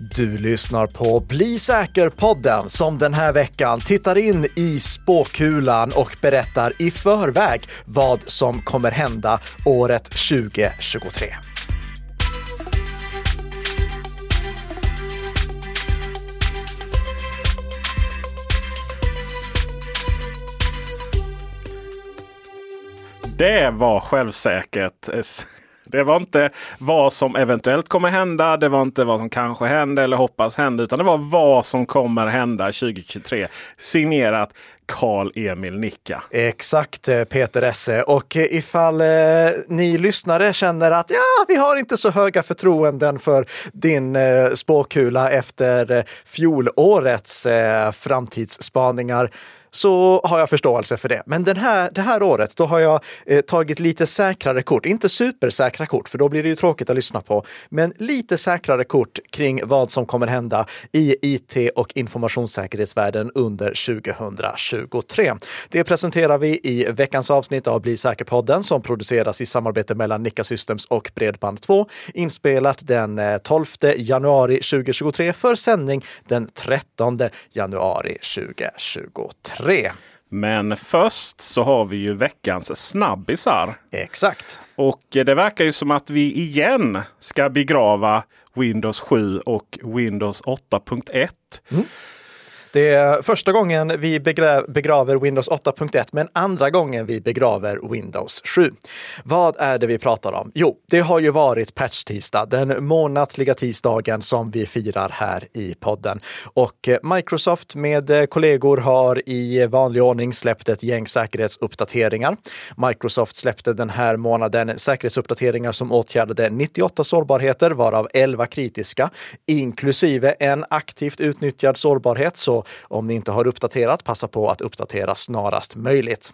Du lyssnar på Bli säker-podden som den här veckan tittar in i spåkulan och berättar i förväg vad som kommer hända året 2023. Det var självsäkert. Det var inte vad som eventuellt kommer hända. Det var inte vad som kanske händer eller hoppas hända. Utan det var vad som kommer hända 2023. Signerat Karl-Emil Nicka. Exakt eh, Peter Esse. Och eh, ifall eh, ni lyssnare känner att ja, vi har inte så höga förtroenden för din eh, spåkula efter eh, fjolårets eh, framtidsspaningar så har jag förståelse för det. Men den här, det här året, då har jag eh, tagit lite säkrare kort. Inte supersäkra kort, för då blir det ju tråkigt att lyssna på. Men lite säkrare kort kring vad som kommer hända i IT och informationssäkerhetsvärlden under 2023. Det presenterar vi i veckans avsnitt av Bli säker-podden som produceras i samarbete mellan Nika Systems och Bredband2. Inspelat den eh, 12 januari 2023 för sändning den 13 januari 2023 tre. Men först så har vi ju veckans snabbisar. Exakt. Och det verkar ju som att vi igen ska begrava Windows 7 och Windows 8.1. Mm. Det är första gången vi begraver Windows 8.1, men andra gången vi begraver Windows 7. Vad är det vi pratar om? Jo, det har ju varit patch-tisdag, den månatliga tisdagen som vi firar här i podden. Och Microsoft med kollegor har i vanlig ordning släppt ett gäng säkerhetsuppdateringar. Microsoft släppte den här månaden säkerhetsuppdateringar som åtgärdade 98 sårbarheter, varav 11 kritiska, inklusive en aktivt utnyttjad sårbarhet. Så om ni inte har uppdaterat, passa på att uppdatera snarast möjligt.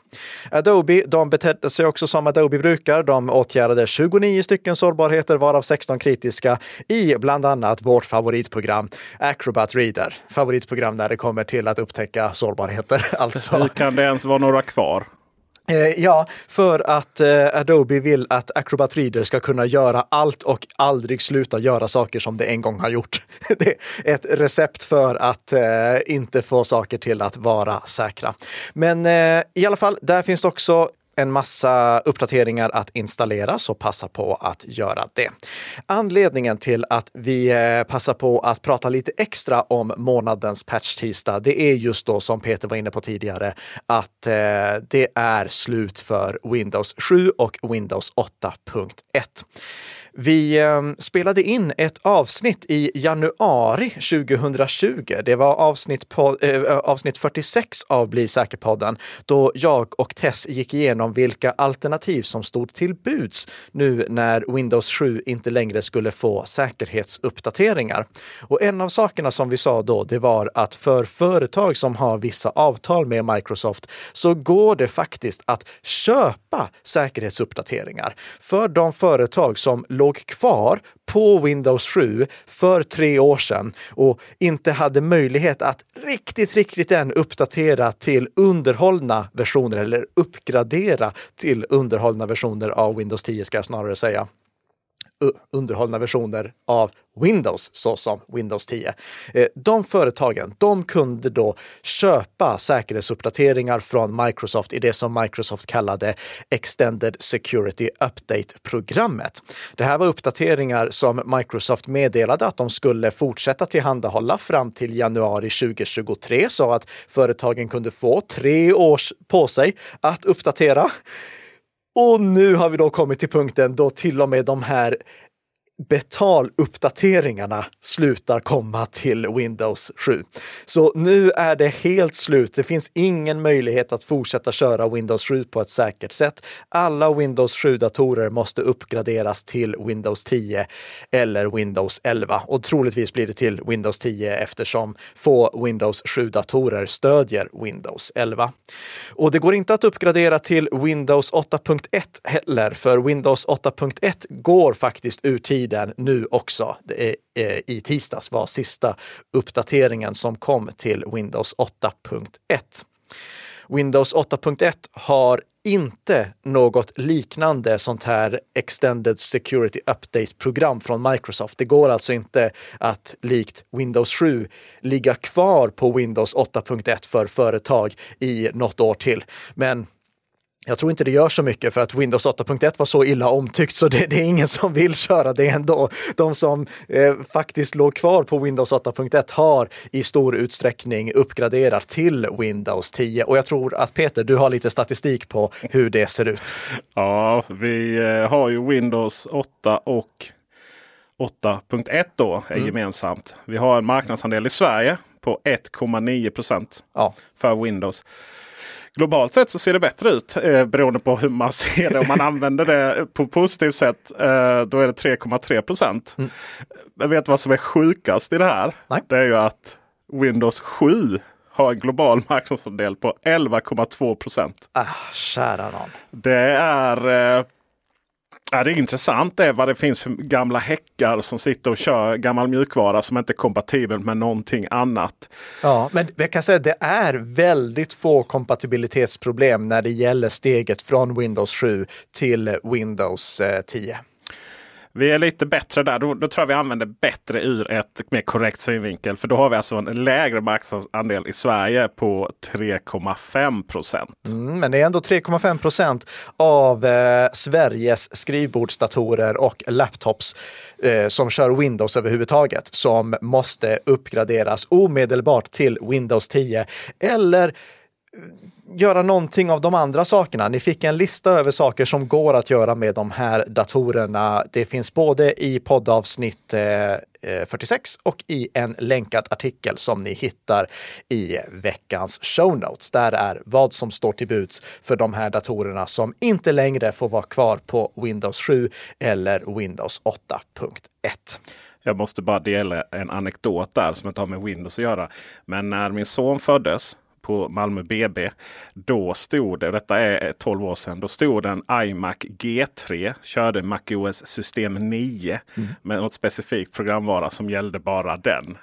Adobe, de betedde sig också som Adobe brukar. De åtgärdade 29 stycken sårbarheter, varav 16 kritiska i bland annat vårt favoritprogram Acrobat Reader. Favoritprogram när det kommer till att upptäcka sårbarheter. Alltså. Hur kan det ens vara några kvar? Eh, ja, för att eh, Adobe vill att Acrobat Reader ska kunna göra allt och aldrig sluta göra saker som det en gång har gjort. det är ett recept för att eh, inte få saker till att vara säkra. Men i alla fall, där finns också en massa uppdateringar att installera, så passa på att göra det. Anledningen till att vi eh, passar på att prata lite extra om månadens patch-tisdag, det är just då som Peter var inne på tidigare, att eh, det är slut för Windows 7 och Windows 8.1. Vi eh, spelade in ett avsnitt i januari 2020. Det var avsnitt, på, eh, avsnitt 46 av Bli säker-podden, då jag och Tess gick igenom vilka alternativ som stod till buds nu när Windows 7 inte längre skulle få säkerhetsuppdateringar. Och en av sakerna som vi sa då, det var att för företag som har vissa avtal med Microsoft så går det faktiskt att köpa säkerhetsuppdateringar för de företag som låg kvar på Windows 7 för tre år sedan och inte hade möjlighet att riktigt, riktigt än uppdatera till underhållna versioner eller uppgradera till underhållna versioner av Windows 10 ska jag snarare säga underhållna versioner av Windows, såsom Windows 10. Eh, de företagen, de kunde då köpa säkerhetsuppdateringar från Microsoft i det som Microsoft kallade Extended Security Update-programmet. Det här var uppdateringar som Microsoft meddelade att de skulle fortsätta tillhandahålla fram till januari 2023 så att företagen kunde få tre år på sig att uppdatera. Och nu har vi då kommit till punkten då till och med de här betaluppdateringarna slutar komma till Windows 7. Så nu är det helt slut. Det finns ingen möjlighet att fortsätta köra Windows 7 på ett säkert sätt. Alla Windows 7-datorer måste uppgraderas till Windows 10 eller Windows 11 och troligtvis blir det till Windows 10 eftersom få Windows 7-datorer stödjer Windows 11. Och det går inte att uppgradera till Windows 8.1 heller, för Windows 8.1 går faktiskt ur tiden tiden nu också. Det är, eh, I tisdags var sista uppdateringen som kom till Windows 8.1. Windows 8.1 har inte något liknande sånt här Extended Security Update-program från Microsoft. Det går alltså inte att likt Windows 7 ligga kvar på Windows 8.1 för företag i något år till. Men jag tror inte det gör så mycket för att Windows 8.1 var så illa omtyckt så det, det, är ingen som vill köra det ändå. De som eh, faktiskt låg kvar på Windows 8.1 har i stor utsträckning uppgraderat till Windows 10 och jag tror att Peter, du har lite statistik på hur det ser ut. Ja, vi eh, har ju Windows 8 och 8.1 då är mm. gemensamt. Vi har en marknadsandel i Sverige på 1,9 procent ja. för Windows. Globalt sett så ser det bättre ut eh, beroende på hur man ser det. Om man använder det på positivt sätt eh, då är det 3,3 procent. Mm. Jag vet vad som är sjukast i det här. Nej. Det är ju att Windows 7 har en global marknadsandel på 11,2 procent. Ah, kära någon. Det är eh, Ja, det är intressant det, vad det finns för gamla häckar som sitter och kör gammal mjukvara som inte är kompatibel med någonting annat. Ja, men jag kan säga att det är väldigt få kompatibilitetsproblem när det gäller steget från Windows 7 till Windows eh, 10. Vi är lite bättre där. Då, då tror jag vi använder bättre ur ett mer korrekt synvinkel. För då har vi alltså en lägre marknadsandel i Sverige på 3,5 procent. Mm, men det är ändå 3,5 procent av eh, Sveriges skrivbordsdatorer och laptops eh, som kör Windows överhuvudtaget som måste uppgraderas omedelbart till Windows 10 eller göra någonting av de andra sakerna. Ni fick en lista över saker som går att göra med de här datorerna. Det finns både i poddavsnitt eh, eh, 46 och i en länkad artikel som ni hittar i veckans show notes. Där är vad som står till buds för de här datorerna som inte längre får vara kvar på Windows 7 eller Windows 8.1. Jag måste bara dela en anekdot där som inte har med Windows att göra. Men när min son föddes på Malmö BB. Då stod det, detta är 12 år sedan, då stod det en iMac G3. Körde MacOS system 9 mm. med något specifikt programvara som gällde bara den.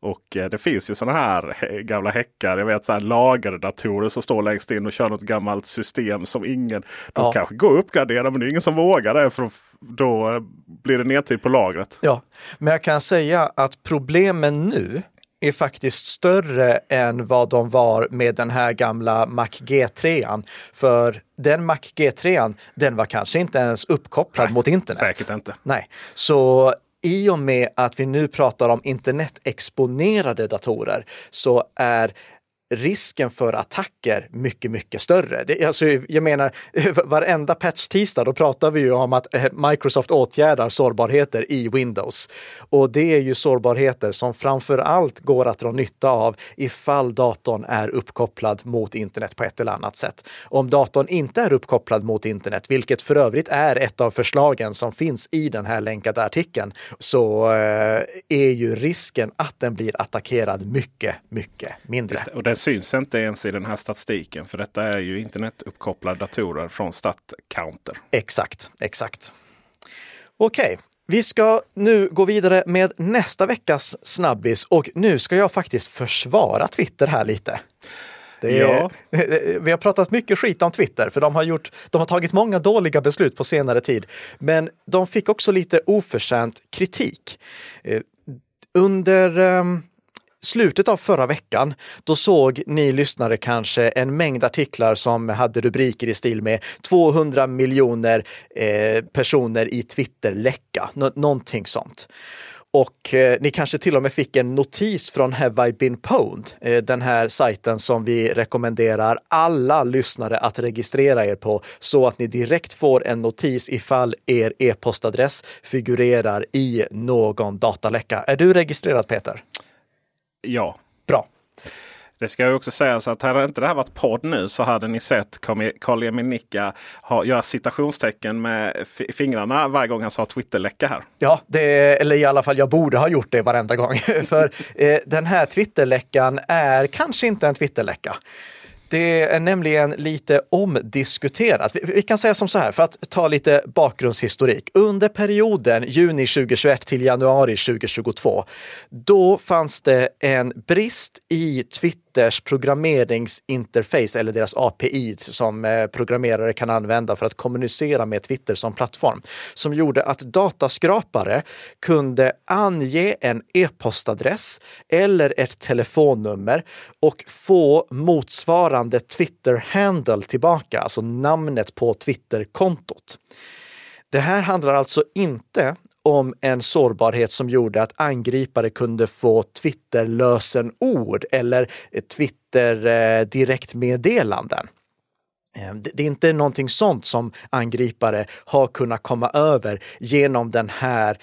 Och eh, det finns ju sådana här gamla häckar. Jag vet så här lagerdatorer som står längst in och kör något gammalt system som ingen... De ja. kanske går att uppgradera men det är ingen som vågar det för då eh, blir det nedtid på lagret. Ja, men jag kan säga att problemen nu är faktiskt större än vad de var med den här gamla Mac G3. För den Mac G3, den var kanske inte ens uppkopplad Nej, mot internet. Säkert inte. Nej, så i och med att vi nu pratar om internetexponerade datorer så är risken för attacker mycket, mycket större. Det, alltså, jag menar, varenda patch-tisdag, då pratar vi ju om att eh, Microsoft åtgärdar sårbarheter i Windows. Och det är ju sårbarheter som framför allt går att dra nytta av ifall datorn är uppkopplad mot internet på ett eller annat sätt. Om datorn inte är uppkopplad mot internet, vilket för övrigt är ett av förslagen som finns i den här länkade artikeln, så eh, är ju risken att den blir attackerad mycket, mycket mindre det syns inte ens i den här statistiken. För detta är ju internetuppkopplade datorer från StatCounter. Exakt, exakt. Okej, okay. Vi ska nu gå vidare med nästa veckas snabbis och nu ska jag faktiskt försvara Twitter här lite. Är, ja. Vi har pratat mycket skit om Twitter, för de har, gjort, de har tagit många dåliga beslut på senare tid. Men de fick också lite oförtjänt kritik. Eh, under um, slutet av förra veckan, då såg ni lyssnare kanske en mängd artiklar som hade rubriker i stil med 200 miljoner eh, personer i Twitter-läcka, Nå någonting sånt. Och eh, ni kanske till och med fick en notis från Have I been pwned? Eh, den här sajten som vi rekommenderar alla lyssnare att registrera er på så att ni direkt får en notis ifall er e-postadress figurerar i någon dataläcka. Är du registrerad Peter? Ja. Bra. Det ska ju också sägas att hade inte det här varit podd nu så hade ni sett Karl-Emil Nicka göra citationstecken med fingrarna varje gång han sa Twitterläcka här. Ja, det, eller i alla fall jag borde ha gjort det varenda gång. För eh, den här Twitterläckan är kanske inte en Twitterläcka. Det är nämligen lite omdiskuterat. Vi kan säga som så här, för att ta lite bakgrundshistorik. Under perioden juni 2021 till januari 2022, då fanns det en brist i Twitter Twitters programmeringsinterface eller deras API som eh, programmerare kan använda för att kommunicera med Twitter som plattform, som gjorde att dataskrapare kunde ange en e-postadress eller ett telefonnummer och få motsvarande Twitter-handle tillbaka, alltså namnet på Twitter-kontot. Det här handlar alltså inte om en sårbarhet som gjorde att angripare kunde få Twitter-lösenord eller eh, Twitter-direktmeddelanden. Eh, eh, det är inte någonting sånt som angripare har kunnat komma över genom den här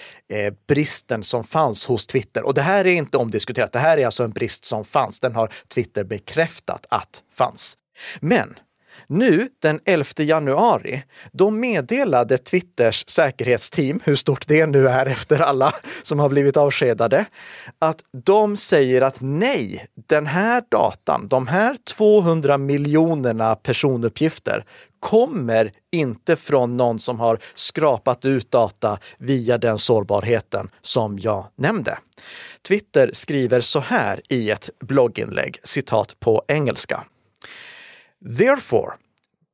bristen som fanns hos Twitter. Och det här är inte omdiskuterat. Det här är alltså en brist som fanns. Den har Twitter bekräftat att fanns. Men nu den 11 januari, då meddelade Twitters säkerhetsteam, hur stort det nu är efter alla som har blivit avskedade, att de säger att nej, den här datan, de här 200 miljonerna personuppgifter kommer inte från någon som har skrapat ut data via den sårbarheten som jag nämnde. Twitter skriver så här i ett blogginlägg, citat på engelska. Therefore,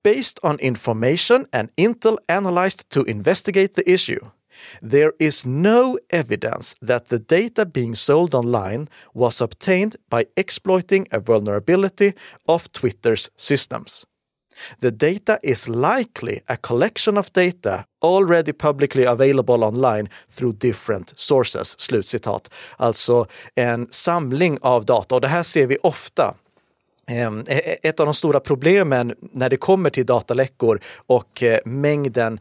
based on information and intel analyzed to investigate the issue, there is no evidence that the data being sold online was obtained by exploiting a vulnerability of Twitter's systems. The data is likely a collection of data already publicly available online through different sources. Slutcitat. Alltså en samling av data och det här ser vi ofta Ehm, e-, e-, ett av de stora problemen när det kommer till dataläckor och eh, mängden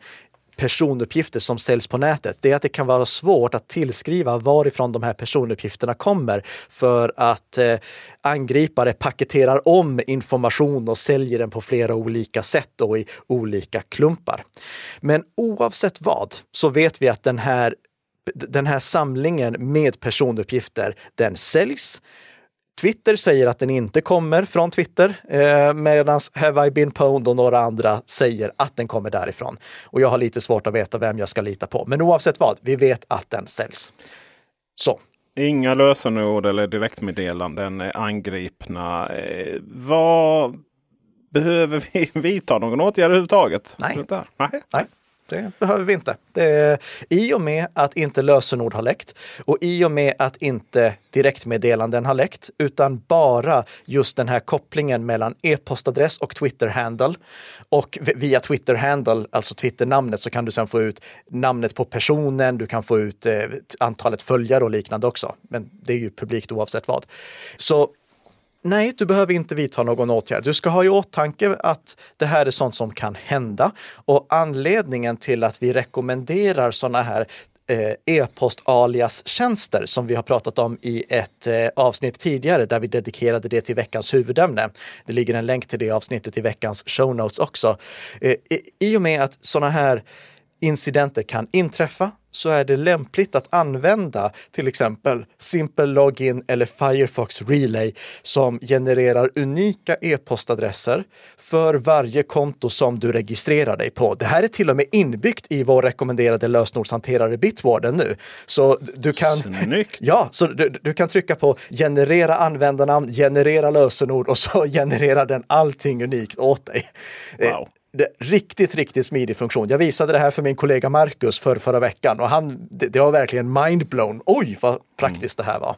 personuppgifter som säljs på nätet, det är att det kan vara svårt att tillskriva varifrån de här personuppgifterna kommer för att eh, angripare paketerar om information och säljer den på flera olika sätt och i olika klumpar. Men oavsett vad så vet vi att den här den här samlingen med personuppgifter, den säljs. Twitter säger att den inte kommer från Twitter, eh, medan Have I been pwned och några andra säger att den kommer därifrån. Och jag har lite svårt att veta vem jag ska lita på. Men oavsett vad, vi vet att den säljs. Så. Inga lösenord eller direktmeddelanden är angripna. Eh, vad behöver vi vidta någon åtgärd överhuvudtaget? Nej. Nej. Nej. Det behöver vi inte. Det, I och med att inte lösenord har läckt och i och med att inte direktmeddelanden har läckt, utan bara just den här kopplingen mellan e-postadress och Twitter-handle. Och via Twitter-handle, alltså Twitter-namnet, så kan du sedan få ut namnet på personen, du kan få ut eh, antalet följare och liknande också. Men det är ju publikt oavsett vad. Så Nej, du behöver inte vidta någon åtgärd. Du ska ha i åtanke att det här är sånt som kan hända. Och anledningen till att vi rekommenderar sådana här eh, e-post-alias-tjänster som vi har pratat om i ett eh, avsnitt tidigare där vi dedikerade det till veckans huvudämne. Det ligger en länk till det avsnittet i veckans show notes också. Eh, I och med att sådana här incidenter kan inträffa så är det lämpligt att använda till exempel Simple Login eller Firefox Relay som genererar unika e-postadresser för varje konto som du registrerar dig på. Det här är till och med inbyggt i vår rekommenderade lösenordshanterare Bitwarden nu. Så du kan, Snyggt. ja, så du, du kan trycka på generera användarnamn, generera lösenord och så genererar den allting unikt åt dig. Wow riktigt, riktigt smidig funktion. Jag visade det här för min kollega Marcus för förra veckan och han, det, det var verkligen mindblown. Oj, vad praktiskt mm. det här var.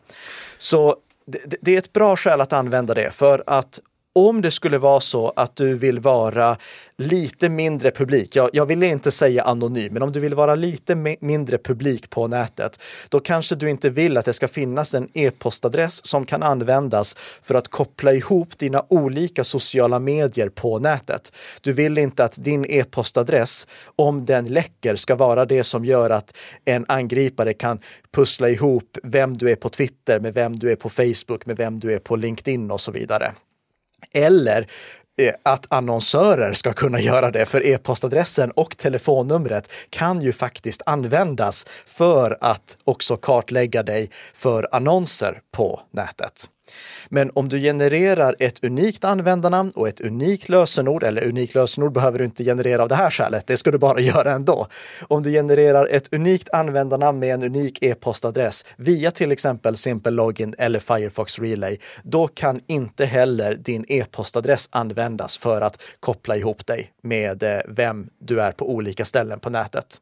Så det, det, är ett bra skäl att använda det för att om det skulle vara så att du vill vara lite mindre publik, jag, jag vill inte säga anonym, men om du vill vara lite mindre publik på nätet, då kanske du inte vill att det ska finnas en e-postadress som kan användas för att koppla ihop dina olika sociala medier på nätet. Du vill inte att din e-postadress, om den läcker, ska vara det som gör att en angripare kan pussla ihop vem du är på Twitter med vem du är på Facebook, med vem du är på LinkedIn och så vidare. Eller eh, att annonsörer ska kunna göra det, för e-postadressen och telefonnumret kan ju faktiskt användas för att också kartlägga dig för annonser på nätet. Men om du genererar ett unikt användarnamn och ett unikt lösenord, eller unikt lösenord behöver du inte generera av det här skälet, det ska du bara göra ändå. Om du genererar ett unikt användarnamn med en unik e-postadress via till exempel Simple Login eller Firefox Relay, då kan inte heller din e-postadress användas för att koppla ihop dig med eh, vem du är på olika ställen på nätet.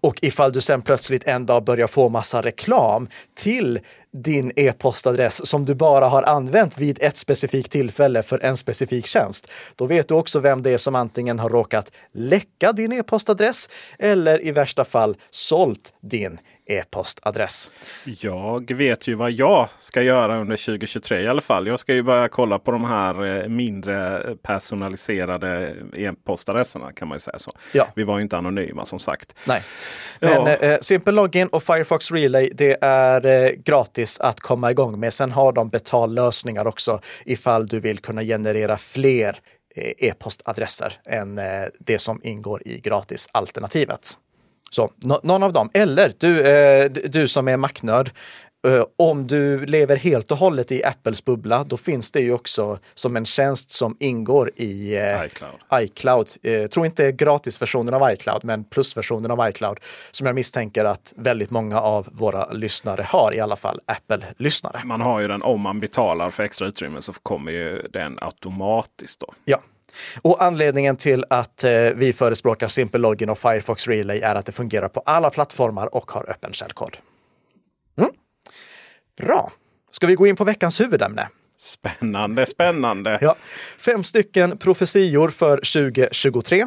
Och ifall du sen plötsligt en dag börjar få massa reklam till din e-postadress som du bara har använt vid ett specifikt tillfälle för en specifik tjänst, då vet du också vem det är som antingen har råkat läcka din e-postadress eller i värsta fall sålt din e-postadress. Jag vet ju vad jag ska göra under 2023 i alla fall. Jag ska ju börja kolla på de här eh, mindre personaliserade e-postadresserna kan man ju säga så. Ja. Vi var ju inte anonyma som sagt. Nej, men Ja. eh, Simple Login och Firefox Relay, det är eh, gratis att komma igång med. Sen har de betallösningar också ifall du vill kunna generera fler eh, e-postadresser än eh, det som ingår i gratisalternativet. Så nå- någon av dem. Eller du, eh, du som är Mac-nörd, eh, om du lever helt och hållet i Apples bubbla, då finns det ju också som en tjänst som ingår i eh, iCloud. iCloud. Eh, tror inte gratisversionen av iCloud, men plusversionen av iCloud som jag misstänker att väldigt många av våra lyssnare har, i alla fall Apple-lyssnare. Man har ju den om man betalar för extra utrymme så kommer ju den automatiskt då. Ja. Och anledningen till att eh, vi förespråkar Simple Login och Firefox Relay är att det fungerar på alla plattformar och har öppen källkod. Mm. Bra. Ska vi gå in på veckans huvudämne? Spännande, spännande. Ja, fem stycken profetior för 2023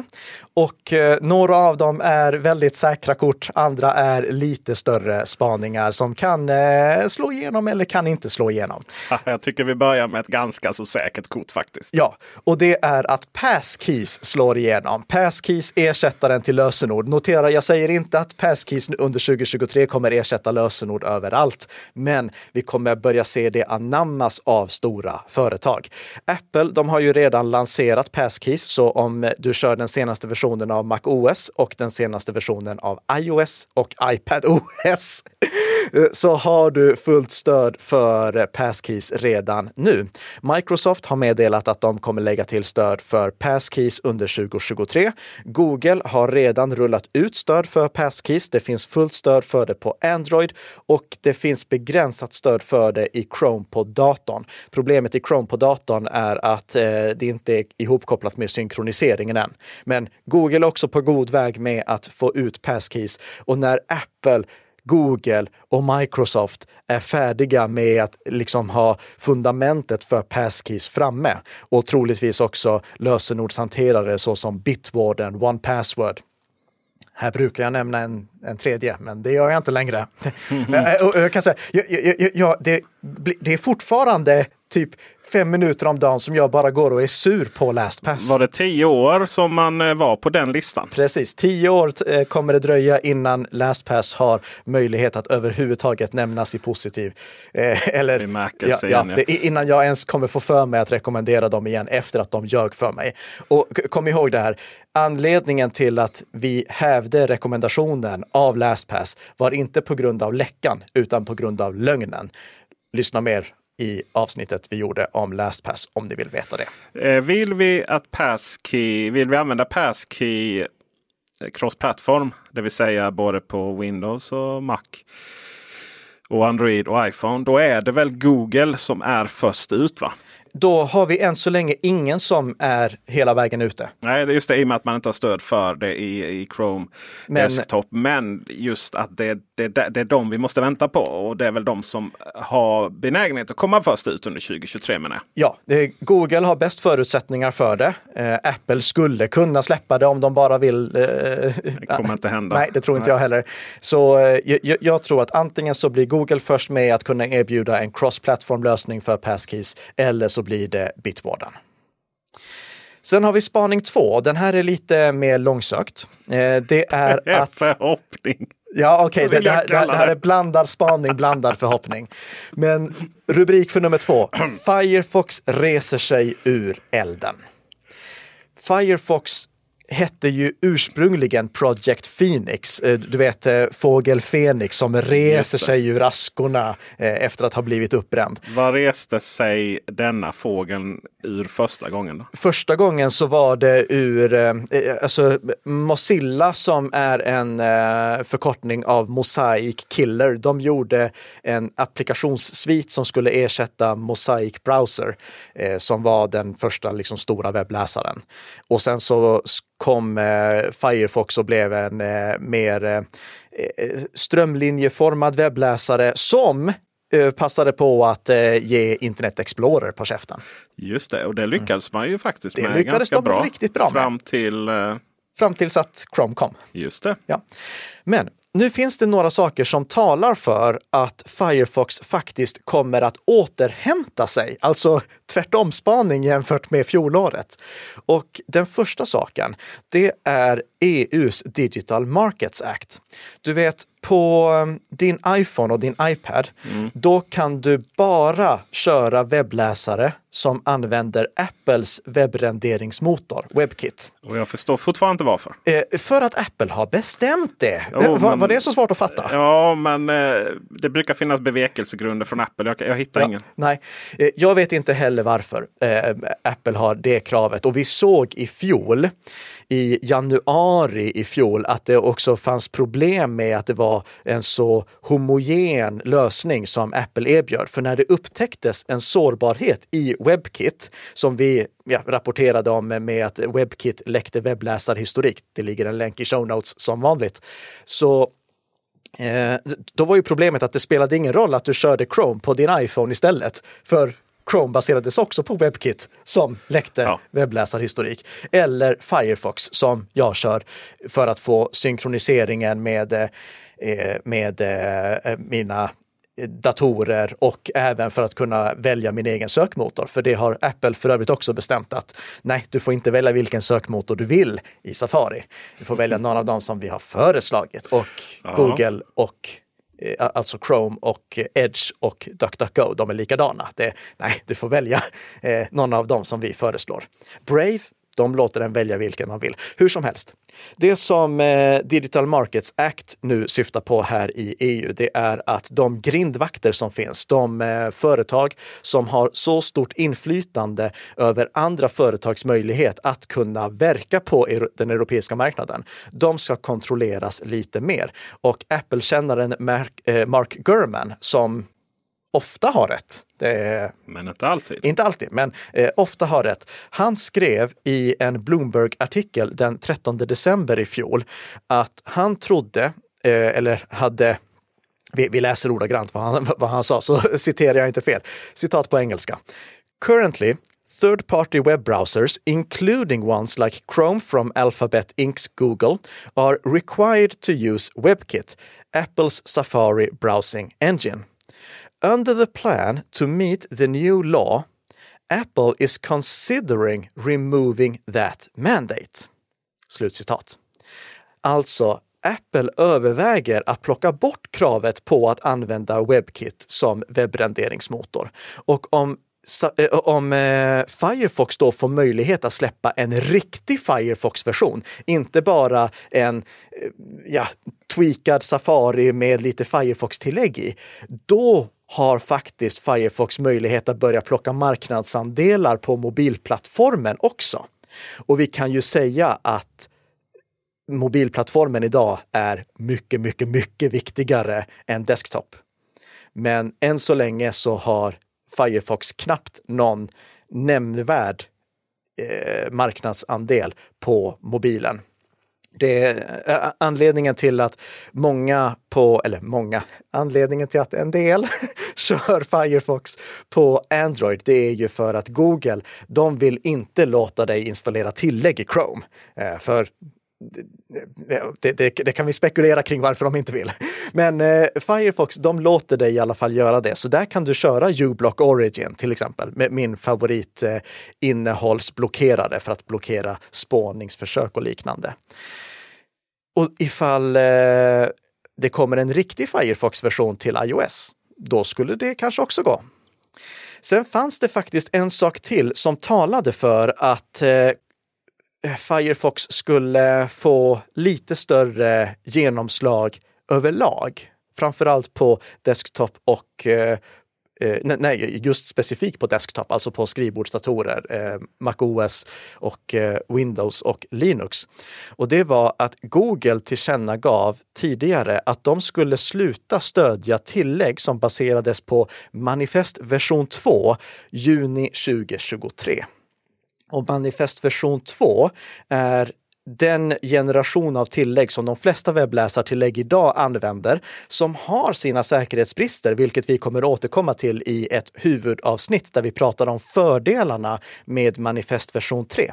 och eh, några av dem är väldigt säkra kort. Andra är lite större spaningar som kan eh, slå igenom eller kan inte slå igenom. Jag tycker vi börjar med ett ganska så säkert kort faktiskt. Ja, och det är att passkeys slår igenom. Passkeys ersättaren till lösenord. Notera, jag säger inte att passkeys under 2023 kommer ersätta lösenord överallt, men vi kommer börja se det anammas av stora stora företag. Apple, de har ju redan lanserat passkeys, så om du kör den senaste versionen av Mac OS och den senaste versionen av iOS och iPad OS så har du fullt stöd för passkeys redan nu. Microsoft har meddelat att de kommer lägga till stöd för passkeys under 2023. Google har redan rullat ut stöd för passkeys. Det finns fullt stöd för det på Android och det finns begränsat stöd för det i Chrome på datorn. Problemet i Chrome på datorn är att eh, det inte är ihopkopplat med synkroniseringen än. Men Google är också på god väg med att få ut passkeys och när Apple Google och Microsoft är färdiga med att liksom ha fundamentet för passkeys framme och troligtvis också lösenordshanterare såsom Bitwarden, One Password. Här brukar jag nämna en, en tredje, men det gör jag inte längre. Och jag kan säga, jag, jag, jag, jag, det, bli- det är fortfarande typ fem minuter om dagen som jag bara går och är sur på LastPass. Var det tio år som man eh, var på den listan? Precis, tio år eh, kommer det dröja innan LastPass har möjlighet att överhuvudtaget nämnas i positiv. Eh, eller ja, ja, det, innan jag ens kommer få för mig att rekommendera dem igen efter att de ljög för mig. Och kom ihåg det här, anledningen till att vi hävde rekommendationen av LastPass var inte på grund av läckan utan på grund av lögnen. Lyssna mer i avsnittet vi gjorde om LastPass om ni vill veta det. Eh, vill vi att passkey, vill vi använda passkey eh, cross-plattform, det vill säga både på Windows och Mac och Android och iPhone, då är det väl Google som är först ut va? Då har vi än så länge ingen som är hela vägen ute. Nej, det är just det i och med att man inte har stöd för det i, i Chrome Men- Desktop. Men just att det, det, det, det är de vi måste vänta på. Och det är väl de som har benägenhet att komma först ut under 2023 menar jag. Ja, Google har bäst förutsättningar för det. Eh, Apple skulle kunna släppa det om de bara vill. Eh, Det kommer inte hända. Nej, det tror inte jag heller. Så eh, jag, jag tror att antingen så blir Google först med att kunna erbjuda en cross-platform lösning för passkeys eller så blir det Bitwarden. Sen har vi spaning två. Den här är lite mer långsökt. Eh, det är att... Förhoppning. Ja, okej, Vad det, det, det, det här är blandad spaning, blandad förhoppning. Men rubrik för nummer två. Firefox reser sig ur elden. Firefox hette ju ursprungligen Project Phoenix. Eh, du vet eh, fågel Fenix som reser sig ur askorna eh, efter att ha blivit uppbränd. Vad reste sig denna fågeln ur första gången? Då? Första gången så var det ur eh, eh, alltså, Mozilla som är en eh, förkortning av Mosaic Killer. De gjorde en applikationssvit som skulle ersätta Mosaic Browser som var den första liksom, stora webbläsaren. Och sen så kom eh, Firefox och blev en eh, mer eh, strömlinjeformad webbläsare som passade på att ge Internet Explorer på käften. Just det, och det lyckades man ju faktiskt det med ganska bra. Riktigt bra fram med. till... Fram tills att Chrome kom. Just det. Ja. Men nu finns det några saker som talar för att Firefox faktiskt kommer att återhämta sig, alltså tvärtomspaning jämfört med fjolåret. Och den första saken, det är EUs Digital Markets Act. Du vet, på um, din iPhone och din iPad, mm. då kan du bara köra webbläsare som använder Apples webbrenderingsmotor, WebKit. Och jag förstår fortfarande inte varför. Eh, för att Apple har bestämt det. Jo, eh, var, men, var det så svårt att fatta? Ja, men eh, det brukar finnas bevekelsegrunder från Apple. Jag, jag hittar ja, ingen. Nej, eh, jag vet inte heller varför eh, Apple har det kravet. Och vi såg i fjol i januari i fjol att det också fanns problem med att det var en så homogen lösning som Apple erbjöd. För när det upptäcktes en sårbarhet i WebKit som vi ja, rapporterade om med att WebKit läckte webbläsarhistorik, det ligger en länk i show notes som vanligt, så Eh, då var ju problemet att det spelade ingen roll att du körde Chrome på din iPhone istället. För Chrome baserades också på WebKit som läckte ja. webbläsarhistorik. Eller Firefox som jag kör för att få synkroniseringen med, eh, med eh, mina datorer och även för att kunna välja min egen sökmotor. För det har Apple för övrigt också bestämt att nej, du får inte välja vilken sökmotor du vill i Safari. Du får välja någon av dem som vi har föreslagit och Aha. Google och Eh, alltså Chrome och Edge och DuckDuckGo, de är likadana. Det, nej, du får välja eh, någon av dem som vi föreslår. Brave, de låter en välja vilken man vill. Hur som helst. Det som eh, Digital Markets Act nu syftar på här i EU, det är att de grindvakter som finns, de eh, företag som har så stort inflytande över andra företags möjlighet att kunna verka på den europeiska marknaden, de ska kontrolleras lite mer. Och Apple-kännaren Mark, eh, Mark Gurman, som ofta har rätt. Är, men inte alltid. Inte alltid, men eh, ofta har rätt. Han skrev i en Bloomberg-artikel den 13 december i fjol att han trodde, eh, eller hade vi, vi läser ordagrant vad han, vad han sa, så citerar jag inte fel. Citat på engelska. Currently, third party web browsers, including ones like Chrome from Alphabet Inc.'s Google, are required to use WebKit, Apple's Safari browsing engine. Under the plan to meet the new law, Apple is considering removing that mandate. Slutcitat. Alltså, Apple överväger att plocka bort kravet på att använda WebKit som webbrenderingsmotor. Och om Eh, om eh, Firefox då får möjlighet att släppa en riktig Firefox-version, inte bara en eh, ja, tweakad Safari med lite Firefox-tillägg i, då har faktiskt Firefox möjlighet att börja plocka marknadsandelar på mobilplattformen också. Och vi kan ju säga att mobilplattformen idag är mycket, mycket, mycket viktigare än desktop. Men än så länge så har Firefox knappt någon nämnvärd eh, marknadsandel på mobilen. Det är eh, anledningen till att många på, eller många, anledningen till att en del kör Firefox på Android, det är ju för att Google, de vill inte låta dig installera tillägg i Chrome. Eh, för det, det, det, kan vi spekulera kring varför de inte vill. Men eh, Firefox, de låter dig i alla fall göra det. Så där kan du köra uBlock Origin till exempel, med min favorit eh, innehållsblockerare för att blockera spårningsförsök och liknande. Och ifall eh, det kommer en riktig Firefox-version till iOS, då skulle det kanske också gå. Sen fanns det faktiskt en sak till som talade för att eh, Eh, Firefox skulle få lite större genomslag överlag, framförallt på desktop och eh, eh nej, just specifikt på desktop, alltså på skrivbordsdatorer, eh, MacOS och eh, Windows och Linux. Och det var att Google tillkännagav tidigare att de skulle sluta stödja tillägg som baserades på Manifest version 2 juni 2023. Och Manifest version 2 är den generation av tillägg som de flesta webbläsartillägg idag använder, som har sina säkerhetsbrister, vilket vi kommer återkomma till i ett huvudavsnitt där vi pratar om fördelarna med Manifest version 3.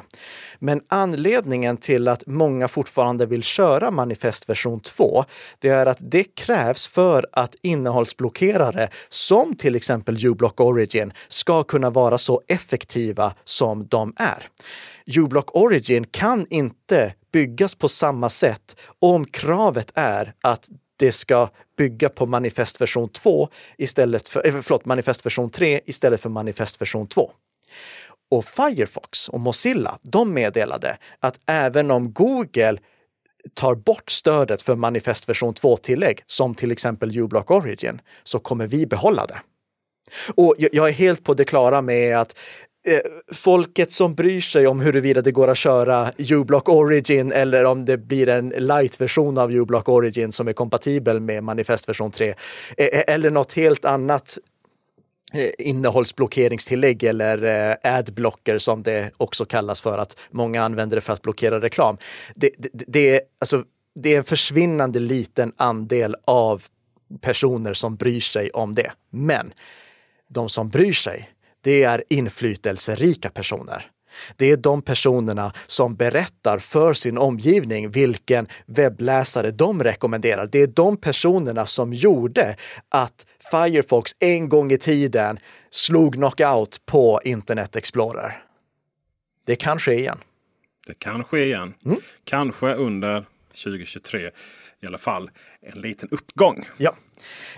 Men anledningen till att många fortfarande vill köra Manifest version 2, det är att det krävs för att innehållsblockerare som till exempel uBlock Origin ska kunna vara så effektiva som de är uBlock Origin kan inte byggas på samma sätt om kravet är att det ska bygga på manifest version 2 istället för, eh, förlåt, manifest version 3 istället för manifest version 2. Och Firefox och Mozilla, de meddelade att även om Google tar bort stödet för manifest version 2-tillägg, som till exempel uBlock Origin, så kommer vi behålla det. Och jag är helt på det klara med att Eh, folket som bryr sig om huruvida det går att köra uBlock Origin eller om det blir en light-version av uBlock Origin som är kompatibel med Manifest version 3 eh, eh, eller något helt annat innehållsblockeringstillägg eller adblocker som det också kallas för att många använder det för att blockera reklam. Det, det, det, är, alltså, det är en försvinnande liten andel av personer som bryr sig om det. Men de som bryr sig, det är inflytelserika personer. Det är de personerna som berättar för sin omgivning vilken webbläsare de rekommenderar. Det är de personerna som gjorde att Firefox en gång i tiden slog knockout på Internet Explorer. Det kan ske igen. Det kan ske igen. Mm. Kanske under 2023 i alla fall en liten uppgång. Ja,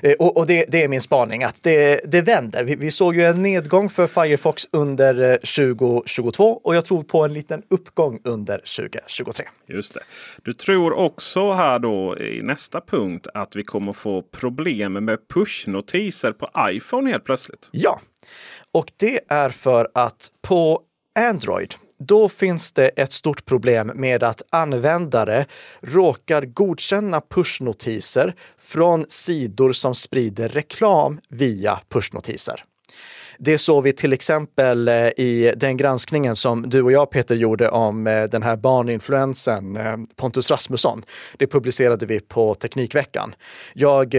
eh, och, och det, det, är min spaning att det, det vänder. Vi, vi, såg ju en nedgång för Firefox under 2022 eh, och jag tror på en liten uppgång under 2023. Just det. Du tror också här då i nästa punkt att vi kommer få problem med pushnotiser på iPhone helt plötsligt. Ja, och det är för att på Android då finns det ett stort problem med att användare råkar godkänna pushnotiser från sidor som sprider reklam via pushnotiser. Det såg vi till exempel eh, i den granskningen som du och jag Peter gjorde om eh, den här barninfluensen eh, Pontus Rasmusson. Det publicerade vi på Teknikveckan. Jag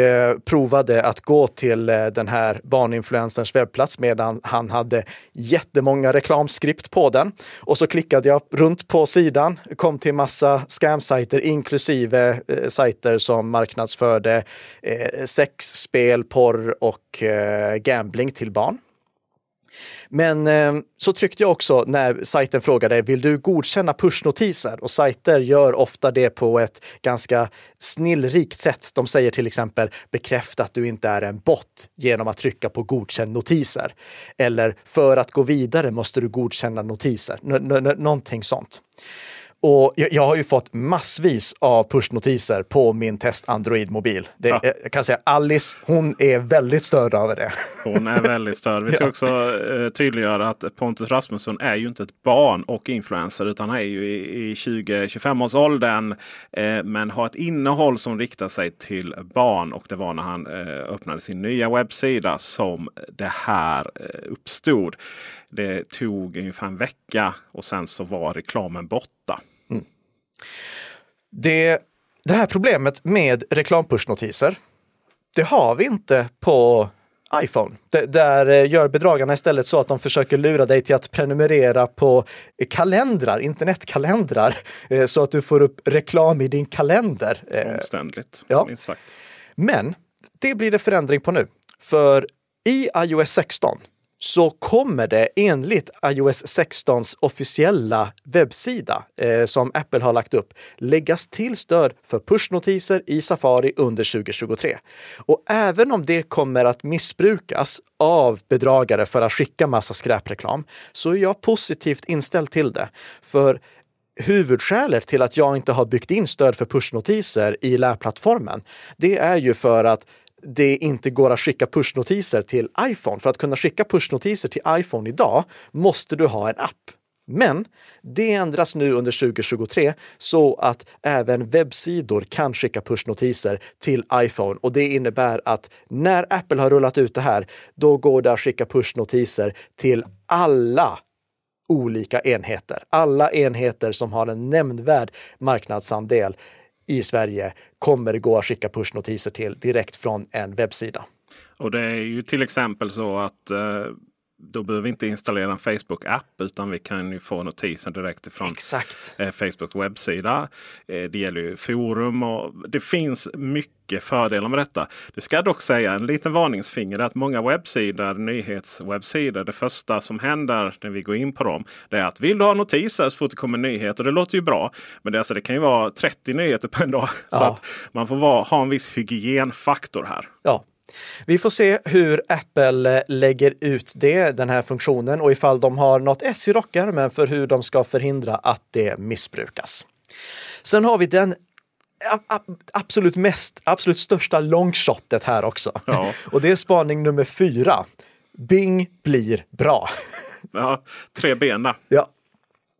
provade att gå till den här barninfluensens webbplats medan han hade jättemånga reklamskript på den. Och så klickade jag runt på sidan, kom till massa scamsajter inklusive sajter som marknadsförde sex, spel, porr och gambling till barn. Men eh, så tryckte jag också när sajten frågade, vill du godkänna pushnotiser? Och sajter gör ofta det på ett ganska snillrikt sätt. De säger till exempel bekräfta att du inte är en bot genom att trycka på godkänn notiser. Eller för att gå vidare måste du godkänna notiser. N någonting sånt. Och jag, har ju fått massvis av pushnotiser på min test Android-mobil. Ja. Jag kan säga Alice, hon är väldigt störd över det. Hon är väldigt störd. Vi ska ja. också eh, tydliggöra att Pontus Rasmusson är ju inte ett barn och influencer utan han är ju i, i 20-25 års åldern. Eh, men har ett innehåll som riktar sig till barn och det var när han eh, öppnade sin nya webbsida som det här eh, uppstod. Det tog ungefär en vecka och sen så var reklamen borta. Det, det här problemet med reklampushnotiser, det har vi inte på iPhone. D där eh, gör bedragarna istället så att de försöker lura dig till att prenumerera på kalendrar, internetkalendrar, eh, så att du får upp reklam i din kalender. Eh, Omständligt, ja. minst sagt. Men det blir det förändring på nu. För i iOS 16 så kommer det enligt iOS 16s officiella webbsida eh, som Apple har lagt upp läggas till stöd för pushnotiser i Safari under 2023. Och även om det kommer att missbrukas av bedragare för att skicka massa skräpreklam så är jag positivt inställd till det. För huvudskälet till att jag inte har byggt in stöd för pushnotiser i lärplattformen, det är ju för att det inte går att skicka pushnotiser till iPhone. För att kunna skicka pushnotiser till iPhone idag måste du ha en app. Men det ändras nu under 2023 så att även webbsidor kan skicka pushnotiser till iPhone och det innebär att när Apple har rullat ut det här, då går det att skicka pushnotiser till alla olika enheter. Alla enheter som har en nämnvärd marknadsandel i Sverige kommer det gå att skicka pushnotiser till direkt från en webbsida. Och det är ju till exempel så att eh, då behöver vi inte installera en Facebook-app utan vi kan ju få notiser direkt ifrån Exakt. Eh, Facebooks webbsida. Eh, det gäller ju forum och det finns mycket fördelar med detta. Det ska dock säga en liten varningsfinger att många webbsidor, nyhetswebbsidor, det första som händer när vi går in på dem, det är att vill du ha notiser så fort det kommer nyheter. Det låter ju bra, men det, alltså, det kan ju vara 30 nyheter på en dag. Ja. Så att man får vara, ha en viss hygienfaktor här. Ja, vi får se hur Apple lägger ut det, den här funktionen och ifall de har något S i rockärmen för hur de ska förhindra att det missbrukas. Sen har vi den absolut mest, absolut största longshotet här också. Ja. Och det är spaning nummer fyra. Bing blir bra. Ja, tre bena. Ja,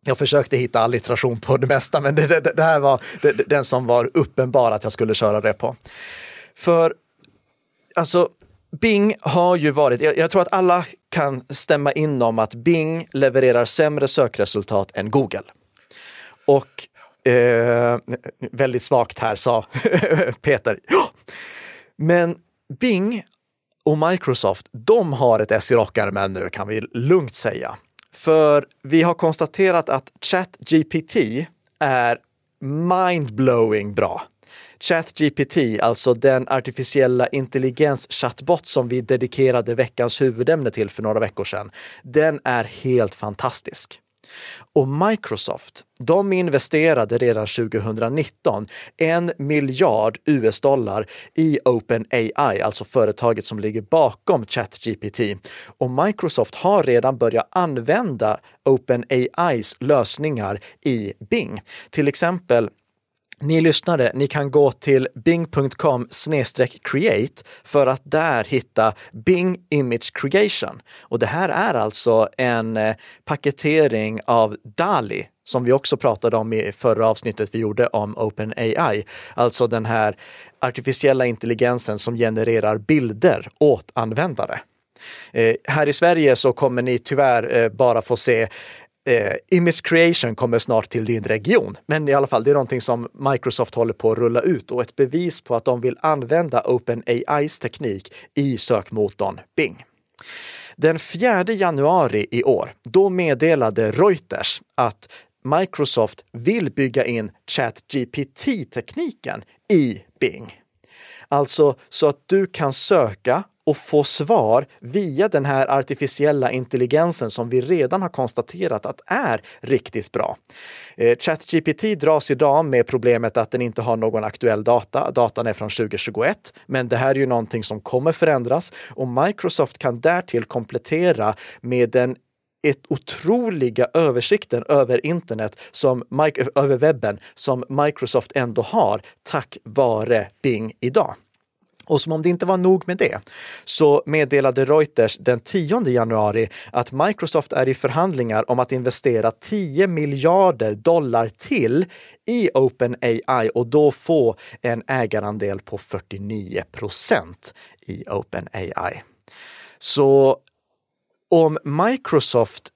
jag försökte hitta allitteration på det mesta, men det, det, det här var det, den som var uppenbar att jag skulle köra det på. För alltså, Bing har ju varit, jag, jag, tror att alla kan stämma in om att Bing levererar sämre sökresultat än Google. Och eh, väldigt svagt här sa Peter. Men Bing och Microsoft, de har ett S i rockärmen nu kan vi lugnt säga. För vi har konstaterat att ChatGPT är mindblowing bra. ChatGPT, alltså den artificiella intelligens chatbot som vi dedikerade veckans huvudämne till för några veckor sedan, den är helt fantastisk. Och Microsoft, de investerade redan 2019 en miljard US-dollar i OpenAI, alltså företaget som ligger bakom ChatGPT. Och Microsoft har redan börjat använda OpenAIs lösningar i Bing. Till exempel ni lyssnare, ni kan gå till bing.com create för att där hitta Bing Image Creation. Och det här är alltså en eh, paketering av DALI som vi också pratade om i förra avsnittet vi gjorde om OpenAI. Alltså den här artificiella intelligensen som genererar bilder åt användare. Eh, här i Sverige så kommer ni tyvärr eh, bara få se eh, image creation kommer snart till din region. Men i alla fall, det är någonting som Microsoft håller på att rulla ut och ett bevis på att de vill använda OpenAIs teknik i sökmotorn Bing. Den 4 januari i år, då meddelade Reuters att Microsoft vill bygga in ChatGPT-tekniken i Bing. Alltså så att du kan söka och få svar via den här artificiella intelligensen som vi redan har konstaterat att är riktigt bra. Eh, ChatGPT dras idag med problemet att den inte har någon aktuell data. Datan är från 2021, men det här är ju någonting som kommer förändras och Microsoft kan därtill komplettera med den ett otroliga översikten över internet, som, över webben, som Microsoft ändå har tack vare Bing idag. Och som om det inte var nog med det, så meddelade Reuters den 10 januari att Microsoft är i förhandlingar om att investera 10 miljarder dollar till i OpenAI och då få en ägarandel på 49 procent i OpenAI. Så om Microsoft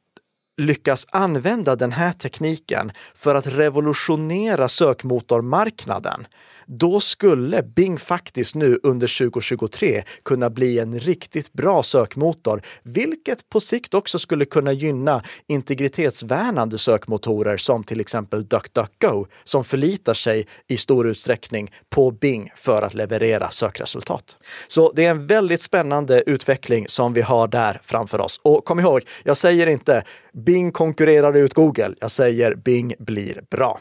lyckas använda den här tekniken för att revolutionera sökmotormarknaden, då skulle Bing faktiskt nu under 2023 kunna bli en riktigt bra sökmotor, vilket på sikt också skulle kunna gynna integritetsvärnande sökmotorer som till exempel DuckDuckGo, som förlitar sig i stor utsträckning på Bing för att leverera sökresultat. Så det är en väldigt spännande utveckling som vi har där framför oss. Och kom ihåg, jag säger inte Bing konkurrerar ut Google. Jag säger Bing blir bra.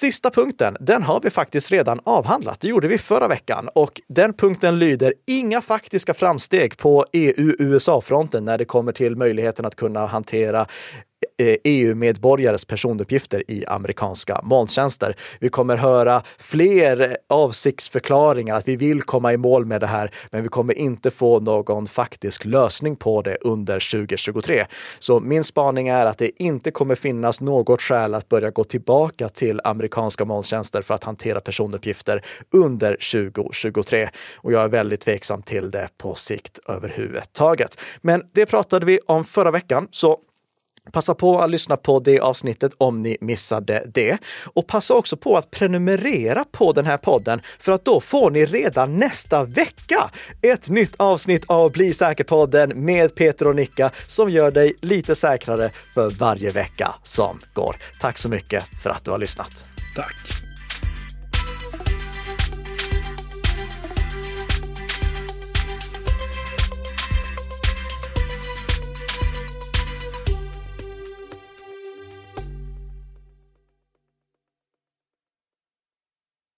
Sista punkten, den har vi faktiskt redan avhandlat. Det gjorde vi förra veckan och den punkten lyder inga faktiska framsteg på EU-USA-fronten när det kommer till möjligheten att kunna hantera Eh, e EU-medborgares personuppgifter i amerikanska molntjänster. Vi kommer höra fler avsiktsförklaringar att vi vill komma i mål med det här, men vi kommer inte få någon faktisk lösning på det under 2023. Så min spaning är att det inte kommer finnas något skäl att börja gå tillbaka till amerikanska molntjänster för att hantera personuppgifter under 2023. Och jag är väldigt tveksam till det på sikt överhuvudtaget. Men det pratade vi om förra veckan, så Passa på att lyssna på det avsnittet om ni missade det. Och passa också på att prenumerera på den här podden för att då får ni redan nästa vecka ett nytt avsnitt av Bli säker-podden med Peter och Nicka som gör dig lite säkrare för varje vecka som går. Tack så mycket för att du har lyssnat. Tack!